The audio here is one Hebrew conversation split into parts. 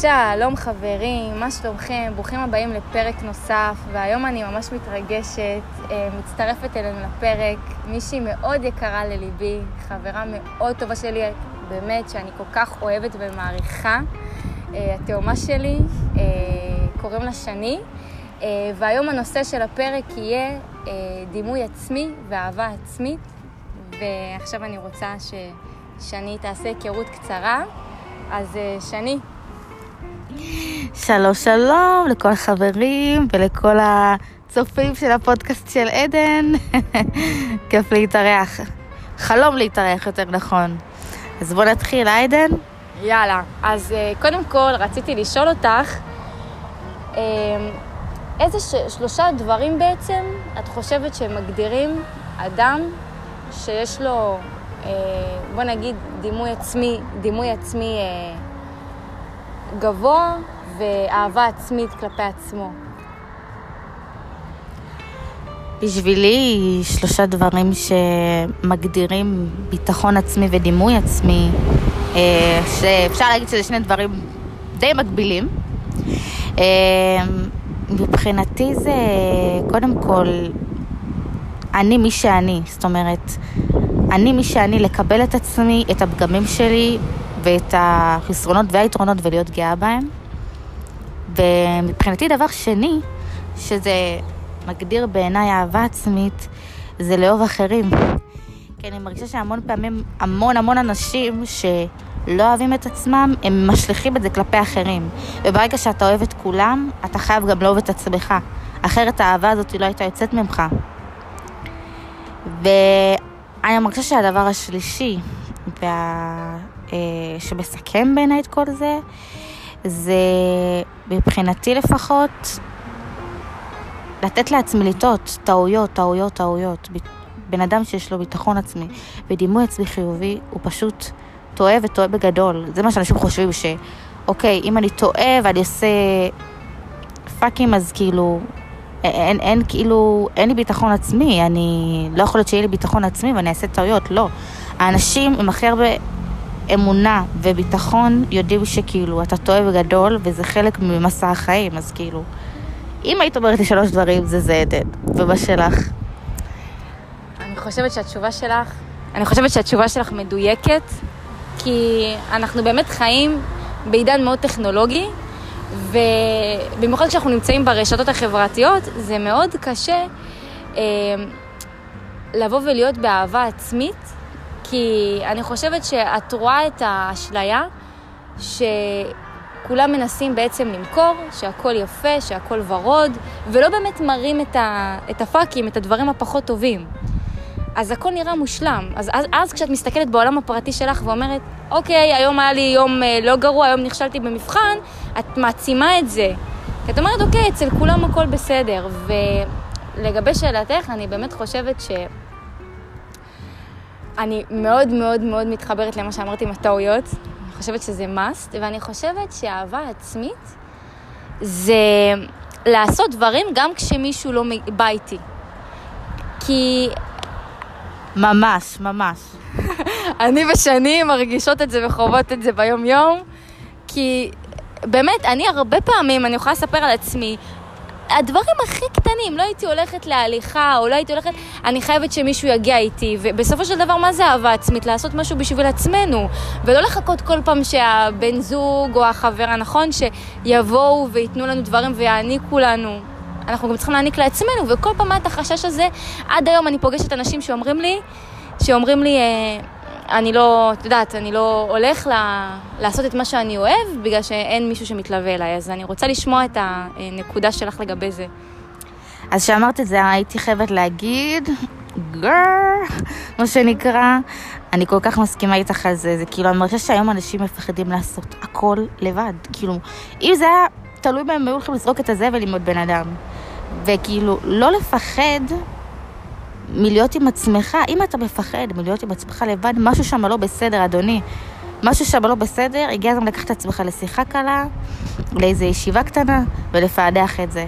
שלום חברים, מה שלומכם? ברוכים הבאים לפרק נוסף, והיום אני ממש מתרגשת, אה, מצטרפת אלינו לפרק, מישהי מאוד יקרה לליבי, חברה מאוד טובה שלי, באמת, שאני כל כך אוהבת ומעריכה, אה, התאומה שלי, אה, קוראים לה שני, והיום הנושא של הפרק יהיה דימוי עצמי ואהבה עצמית, ועכשיו אני רוצה ששני תעשה היכרות קצרה. אז שני, שלום שלום לכל החברים ולכל הצופים של הפודקאסט של עדן. כיף להתארח. חלום להתארח יותר נכון. אז בוא נתחיל, עדן? יאללה. אז אה, קודם כל רציתי לשאול אותך, אה, איזה ש... שלושה דברים בעצם את חושבת שמגדירים אדם שיש לו, אה, בוא נגיד, דימוי עצמי, דימוי עצמי גבוה ואהבה עצמית כלפי עצמו. בשבילי שלושה דברים שמגדירים ביטחון עצמי ודימוי עצמי, אה, שאפשר להגיד שזה שני דברים די מקבילים. אה, מבחינתי זה קודם כל אני מי שאני, זאת אומרת, אני מי שאני לקבל את עצמי, את הפגמים שלי ואת החסרונות והיתרונות ולהיות גאה בהם. ומבחינתי דבר שני, שזה מגדיר בעיניי אהבה עצמית, זה לאהוב אחרים. כי אני מרגישה שהמון פעמים, המון המון אנשים שלא אוהבים את עצמם, הם משליכים את זה כלפי אחרים. וברגע שאתה אוהב את כולם, אתה חייב גם לאהוב את עצמך. אחרת האהבה הזאת לא הייתה יוצאת ממך. ואני מרגישה שהדבר השלישי, וה... אה, שמסכם בעיניי את כל זה, זה מבחינתי לפחות לתת לעצמי לטעות, טעויות, טעויות, טעויות. בן אדם שיש לו ביטחון עצמי ודימוי עצמי חיובי, הוא פשוט טועה וטועה בגדול. זה מה שאנשים חושבים, שאוקיי, אם אני טועה ואני עושה פאקים, אז כאילו, אין, אין כאילו, אין לי ביטחון עצמי, אני, לא יכול להיות שיהיה לי ביטחון עצמי ואני אעשה טעויות, לא. האנשים עם הכי הרבה אמונה וביטחון יודעים שכאילו אתה טועה בגדול וזה חלק ממסע החיים, אז כאילו, אם היית אומרת לי שלוש דברים זה זה עדן, ומה שלך? אני חושבת שהתשובה שלך, אני חושבת שהתשובה שלך מדויקת, כי אנחנו באמת חיים בעידן מאוד טכנולוגי, ובמיוחד כשאנחנו נמצאים ברשתות החברתיות, זה מאוד קשה אה, לבוא ולהיות באהבה עצמית כי אני חושבת שאת רואה את האשליה שכולם מנסים בעצם למכור, שהכל יפה, שהכל ורוד, ולא באמת מראים את, ה, את הפאקים, את הדברים הפחות טובים. אז הכל נראה מושלם. אז, אז, אז כשאת מסתכלת בעולם הפרטי שלך ואומרת, אוקיי, היום היה לי יום אה, לא גרוע, היום נכשלתי במבחן, את מעצימה את זה. כי את אומרת, אוקיי, אצל כולם הכל בסדר. ולגבי שאלתך, אני באמת חושבת ש... אני מאוד מאוד מאוד מתחברת למה שאמרתי עם הטעויות. אני חושבת שזה must, ואני חושבת שאהבה עצמית זה לעשות דברים גם כשמישהו לא בא איתי. כי... ממש, ממש. אני ושני מרגישות את זה וחוות את זה ביום-יום, כי באמת, אני הרבה פעמים, אני יכולה לספר על עצמי, הדברים הכי קטנים, לא הייתי הולכת להליכה, או לא הייתי הולכת, אני חייבת שמישהו יגיע איתי, ובסופו של דבר, מה זה אהבה עצמית? לעשות משהו בשביל עצמנו, ולא לחכות כל פעם שהבן זוג או החבר הנכון, שיבואו וייתנו לנו דברים ויעניקו לנו. אנחנו גם צריכים להעניק לעצמנו, וכל פעם את החשש הזה. עד היום אני פוגשת אנשים שאומרים לי, שאומרים לי, אה, אני לא, את יודעת, אני לא הולך ל, לעשות את מה שאני אוהב, בגלל שאין מישהו שמתלווה אליי, אז אני רוצה לשמוע את הנקודה שלך לגבי זה. אז כשאמרת את זה, הייתי חייבת להגיד, גר, מה שנקרא, אני כל כך מסכימה איתך על זה, זה כאילו, אני מרגישה שהיום אנשים מפחדים לעשות הכל לבד, כאילו, אם זה היה תלוי בהם, הם היו הולכים לזרוק את הזבל עם עוד בן אדם. וכאילו, לא לפחד מלהיות עם עצמך, אם אתה מפחד מלהיות עם עצמך לבד, משהו שם לא בסדר, אדוני. משהו שם לא בסדר, הגיע הזמן לקחת את עצמך לשיחה קלה, לאיזו ישיבה קטנה, ולפענח את זה.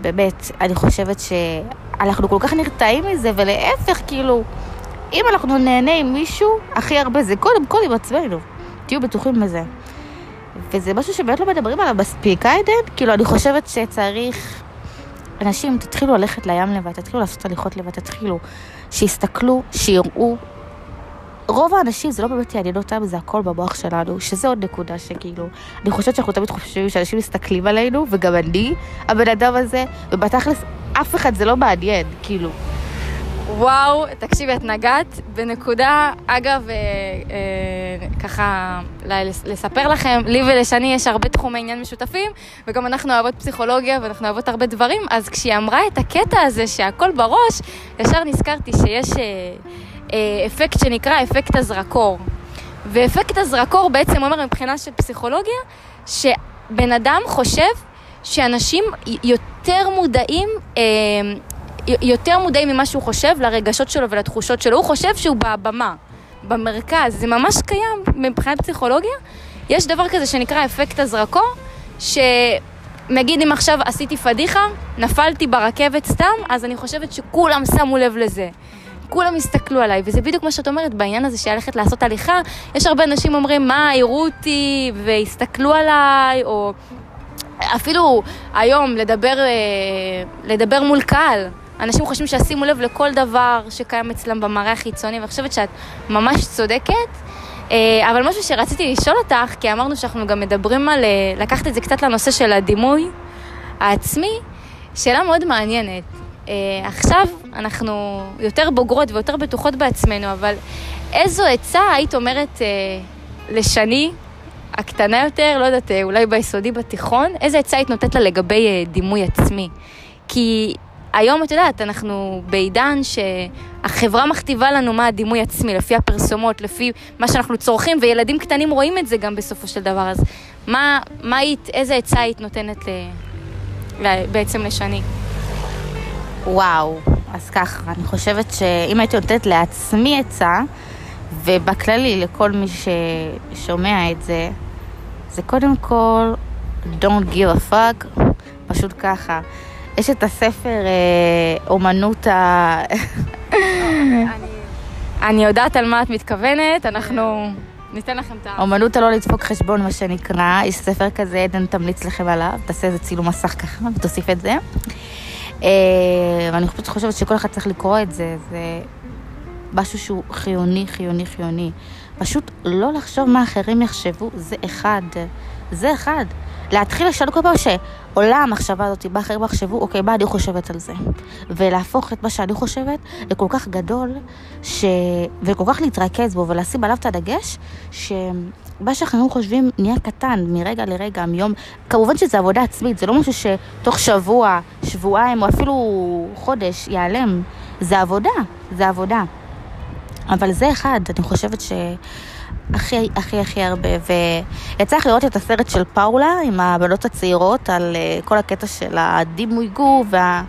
באמת, אני חושבת שאנחנו כל כך נרתעים מזה, ולהפך, כאילו, אם אנחנו נהנה עם מישהו, הכי הרבה זה קודם כל עם עצמנו. תהיו בטוחים בזה. וזה משהו שבאמת לא מדברים עליו מספיק, עדן? כאילו, אני חושבת שצריך... אנשים, תתחילו ללכת לים לבד, תתחילו לעשות הליכות לבד, תתחילו. שיסתכלו, שיראו. רוב האנשים זה לא באמת יעניין אותם, זה הכל במוח שלנו, שזה עוד נקודה שכאילו, אני חושבת שאנחנו תמיד חושבים שאנשים מסתכלים עלינו, וגם אני, הבן אדם הזה, ובתכלס, אף אחד זה לא מעניין, כאילו. וואו, תקשיבי, את נגעת בנקודה, אגב, אה, אה, ככה, לספר לכם, לי ולשני יש הרבה תחומי עניין משותפים, וגם אנחנו אוהבות פסיכולוגיה ואנחנו אוהבות הרבה דברים, אז כשהיא אמרה את הקטע הזה שהכל בראש, ישר נזכרתי שיש אה, אה, אפקט שנקרא אפקט הזרקור. ואפקט הזרקור בעצם אומר מבחינה של פסיכולוגיה, שבן אדם חושב שאנשים יותר מודעים אה, יותר מודעים ממה שהוא חושב לרגשות שלו ולתחושות שלו. הוא חושב שהוא בבמה, במרכז. זה ממש קיים מבחינת פסיכולוגיה. יש דבר כזה שנקרא אפקט הזרקור, שנגיד אם עכשיו עשיתי פדיחה, נפלתי ברכבת סתם, אז אני חושבת שכולם שמו לב לזה. כולם הסתכלו עליי, וזה בדיוק מה שאת אומרת בעניין הזה של ללכת לעשות הליכה. יש הרבה אנשים אומרים, מה, יראו אותי והסתכלו עליי, או אפילו היום לדבר, אה, לדבר מול קהל. אנשים חושבים שישימו לב לכל דבר שקיים אצלם במראה החיצוני, ואני חושבת שאת ממש צודקת. אה, אבל משהו שרציתי לשאול אותך, כי אמרנו שאנחנו גם מדברים על אה, לקחת את זה קצת לנושא של הדימוי העצמי, שאלה מאוד מעניינת. אה, עכשיו אנחנו יותר בוגרות ויותר בטוחות בעצמנו, אבל איזו עצה היית אומרת לשני, הקטנה יותר, לא יודעת, אולי ביסודי, בתיכון, איזה עצה היית נותנת לה לגבי דימוי עצמי? כי היום, את יודעת, אנחנו בעידן שהחברה מכתיבה לנו מה הדימוי עצמי, לפי הפרסומות, לפי מה שאנחנו צורכים, וילדים קטנים רואים את זה גם בסופו של דבר. אז מה, מה היית, איזה עצה היית נותנת ל, ל, בעצם לשני? וואו, אז ככה, אני חושבת שאם הייתי נותנת לעצמי עצה, ובכללי לכל מי ששומע את זה, זה קודם כל Don't give a fuck, פשוט ככה. יש את הספר אה, אומנות ה... אני יודעת על מה את מתכוונת, אנחנו ניתן לכם את ה... אומנות הלא לדפוק חשבון, מה שנקרא. יש ספר כזה, עדן תמליץ לכם עליו, תעשה איזה צילום מסך ככה ותוסיף את זה. אה, ואני פשוט חושבת שכל אחד צריך לקרוא את זה, זה משהו שהוא חיוני, חיוני, חיוני. פשוט לא לחשוב מה אחרים יחשבו, זה אחד. זה אחד. להתחיל לשאול כל פעם שעולה המחשבה הזאת, מה אחרים יחשבו, אוקיי, מה אני חושבת על זה? ולהפוך את מה שאני חושבת לכל כך גדול, ש... וכל כך להתרכז בו ולשים עליו את הדגש, שמה שאחרים חושבים נהיה קטן מרגע לרגע, מיום... כמובן שזה עבודה עצמית, זה לא משהו שתוך שבוע, שבועיים או אפילו חודש ייעלם. זה עבודה, זה עבודה. אבל זה אחד, אני חושבת ש... הכי הכי הכי הרבה, ויצא לך לראות את הסרט של פאולה עם הבנות הצעירות על אה, כל הקטע של הדימוי גוף וה...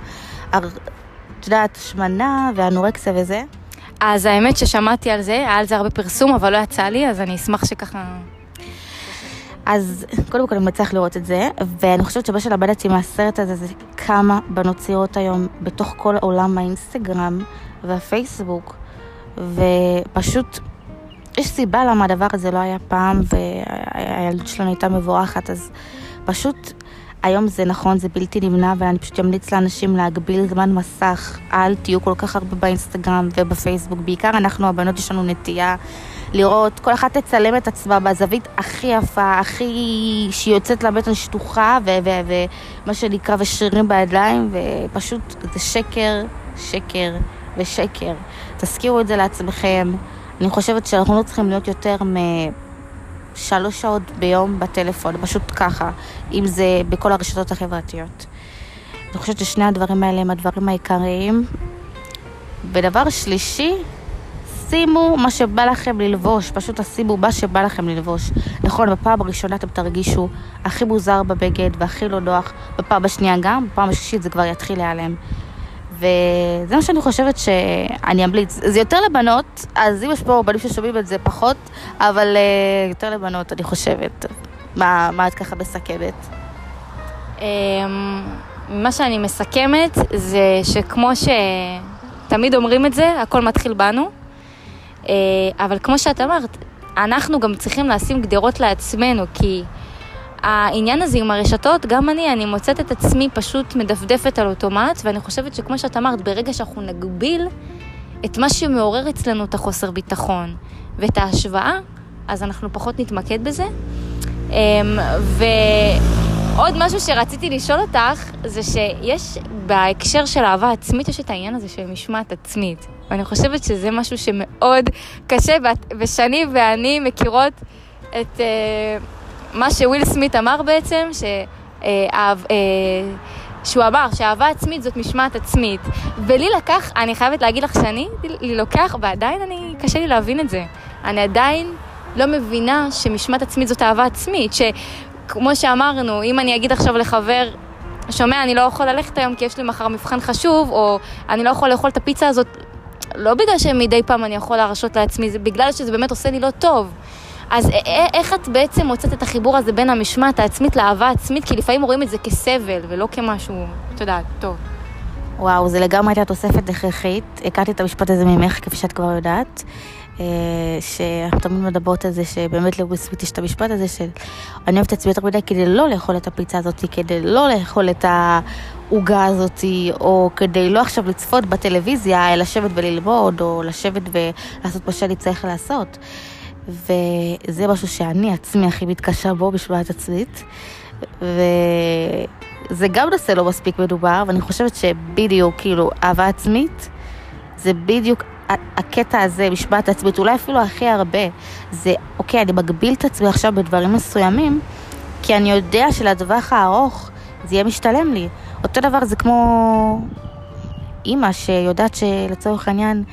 את יודעת, השמנה והאנורקסיה וזה. אז האמת ששמעתי על זה, היה על זה הרבה פרסום, אבל לא יצא לי, אז אני אשמח שככה... אז קודם כל אני מצליח לראות את זה, ואני חושבת שמה שלמדתי מהסרט הזה זה כמה בנות צעירות היום בתוך כל עולם האינסטגרם והפייסבוק, ופשוט יש סיבה למה הדבר הזה לא היה פעם, והילדות שלנו הייתה מבורכת, אז פשוט היום זה נכון, זה בלתי נמנע, ואני פשוט אמליץ לאנשים להגביל זמן מסך. אל תהיו כל כך הרבה באינסטגרם ובפייסבוק. בעיקר אנחנו, הבנות, יש לנו נטייה לראות, כל אחת תצלם את עצמה בזווית הכי יפה, הכי... שהיא יוצאת לבטן שטוחה, ומה שנקרא, ושרירים בידיים, ופשוט זה שקר, שקר ושקר. תזכירו את זה לעצמכם. אני חושבת שאנחנו לא צריכים להיות יותר משלוש שעות ביום בטלפון, פשוט ככה, אם זה בכל הרשתות החברתיות. אני חושבת ששני הדברים האלה הם הדברים העיקריים. ודבר שלישי, שימו מה שבא לכם ללבוש, פשוט תשימו מה שבא לכם ללבוש. נכון, בפעם הראשונה אתם תרגישו הכי מוזר בבגד והכי לא נוח, בפעם השנייה גם, בפעם השלישית זה כבר יתחיל להיעלם. וזה מה שאני חושבת שאני אמליץ. זה יותר לבנות, אז אם יש פה בנים ששומעים את זה פחות, אבל uh, יותר לבנות, אני חושבת. מה, מה את ככה מסכמת? Um, מה שאני מסכמת זה שכמו שתמיד אומרים את זה, הכל מתחיל בנו. Uh, אבל כמו שאת אמרת, אנחנו גם צריכים לשים גדרות לעצמנו, כי העניין הזה עם הרשתות, גם אני, אני מוצאת את עצמי פשוט מדפדפת על אוטומט, ואני חושבת שכמו שאת אמרת, ברגע שאנחנו נגביל את מה שמעורר אצלנו את החוסר ביטחון ואת ההשוואה, אז אנחנו פחות נתמקד בזה. אמ, ועוד משהו שרציתי לשאול אותך, זה שיש בהקשר של אהבה עצמית, יש את העניין הזה של משמעת עצמית. ואני חושבת שזה משהו שמאוד קשה, ושני ואני מכירות את... מה שוויל סמית אמר בעצם, ש... אה, אה, שהוא אמר שאהבה עצמית זאת משמעת עצמית. ולי לקח, אני חייבת להגיד לך שאני, לי לוקח, ועדיין אני, קשה לי להבין את זה. אני עדיין לא מבינה שמשמעת עצמית זאת אהבה עצמית, שכמו שאמרנו, אם אני אגיד עכשיו לחבר, שומע, אני לא יכול ללכת היום כי יש לי מחר מבחן חשוב, או אני לא יכול לאכול את הפיצה הזאת, לא בגלל שמדי פעם אני יכול להרשות לעצמי, זה בגלל שזה באמת עושה לי לא טוב. אז איך את בעצם מוצאת את החיבור הזה בין המשמעת העצמית לאהבה העצמית? כי לפעמים רואים את זה כסבל ולא כמשהו, את יודעת, טוב. וואו, זה לגמרי הייתה תוספת הכרחית. הכרתי את המשפט הזה ממך, כפי שאת כבר יודעת. אה, שאנחנו תמיד מדברות על זה שבאמת לוויל סוויט יש את המשפט הזה של אני אוהבת את עצמי יותר מדי כדי לא לאכול את הפיצה הזאת, כדי לא לאכול את העוגה הזאת, או כדי לא עכשיו לצפות בטלוויזיה, אלא לשבת וללמוד, או לשבת ולעשות מה שאני צריך לעשות. וזה משהו שאני עצמי הכי מתקשה בו בשבועת עצמית. וזה גם נושא לא מספיק מדובר, ואני חושבת שבדיוק, כאילו, אהבה עצמית, זה בדיוק הקטע הזה, משפט עצמית, אולי אפילו הכי הרבה, זה, אוקיי, אני מגביל את עצמי עכשיו בדברים מסוימים, כי אני יודע שלטווח הארוך זה יהיה משתלם לי. אותו דבר זה כמו אימא שיודעת שלצורך העניין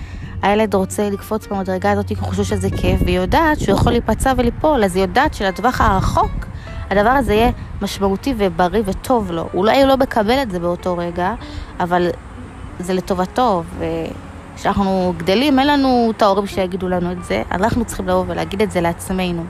הילד רוצה לקפוץ במדרגה הזאת כי הוא חושב שזה כיף, והיא יודעת שהוא יכול להיפצע וליפול, אז היא יודעת שלטווח הרחוק הדבר הזה יהיה משמעותי ובריא וטוב לו. אולי הוא לא מקבל את זה באותו רגע, אבל זה לטובתו, וכשאנחנו גדלים אין לנו את ההורים שיגידו לנו את זה, אנחנו צריכים לבוא ולהגיד את זה לעצמנו.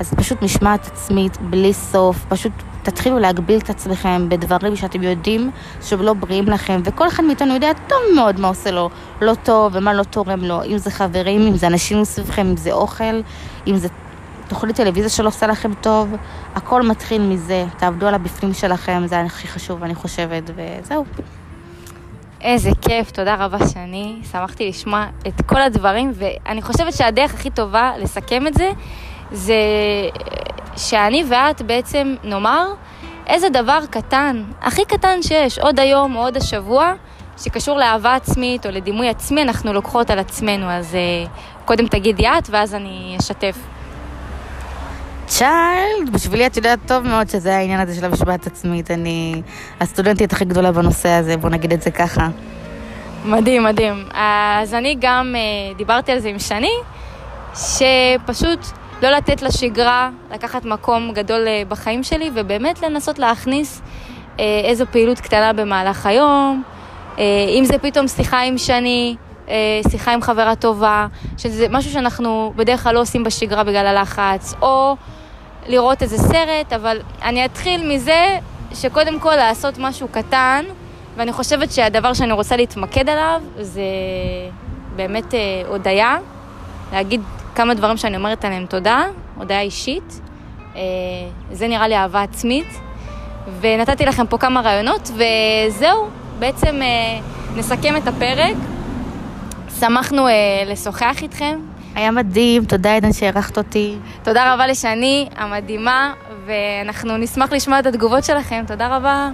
אז פשוט משמעת עצמית בלי סוף, פשוט תתחילו להגביל את עצמכם בדברים שאתם יודעים שהם לא בריאים לכם, וכל אחד מאיתנו יודע טוב מאוד מה עושה לו לא טוב ומה לא תורם לו, אם זה חברים, אם זה אנשים מסביבכם, אם זה אוכל, אם זה תוכנית טלוויזיה שלא עושה לכם טוב, הכל מתחיל מזה, תעבדו על הבפנים שלכם, זה הכי חשוב, אני חושבת, וזהו. איזה כיף, תודה רבה שני, שמחתי לשמוע את כל הדברים, ואני חושבת שהדרך הכי טובה לסכם את זה, זה שאני ואת בעצם נאמר איזה דבר קטן, הכי קטן שיש, עוד היום או עוד השבוע, שקשור לאהבה עצמית או לדימוי עצמי, אנחנו לוקחות על עצמנו. אז uh, קודם תגידי את ואז אני אשתף. צ'יילד, בשבילי את יודעת טוב מאוד שזה העניין הזה של המשפט עצמית. אני הסטודנטית הכי גדולה בנושא הזה, בוא נגיד את זה ככה. מדהים, מדהים. אז אני גם uh, דיברתי על זה עם שני, שפשוט לא לתת לשגרה לקחת מקום גדול אה, בחיים שלי, ובאמת לנסות להכניס אה, איזו פעילות קטנה במהלך היום, אה, אם זה פתאום שיחה עם שני, שיחה עם חברה טובה, שזה משהו שאנחנו בדרך כלל לא עושים בשגרה בגלל הלחץ, או לראות איזה סרט, אבל אני אתחיל מזה שקודם כל לעשות משהו קטן, ואני חושבת שהדבר שאני רוצה להתמקד עליו זה באמת הודיה, להגיד כמה דברים שאני אומרת עליהם תודה, הודעה אישית. אה, זה נראה לי אהבה עצמית. ונתתי לכם פה כמה רעיונות, וזהו, בעצם אה, נסכם את הפרק. שמחנו אה, לשוחח איתכם. היה מדהים, תודה עדן שהערכת אותי. תודה רבה לשני המדהימה, ואנחנו נשמח לשמוע את התגובות שלכם. תודה רבה.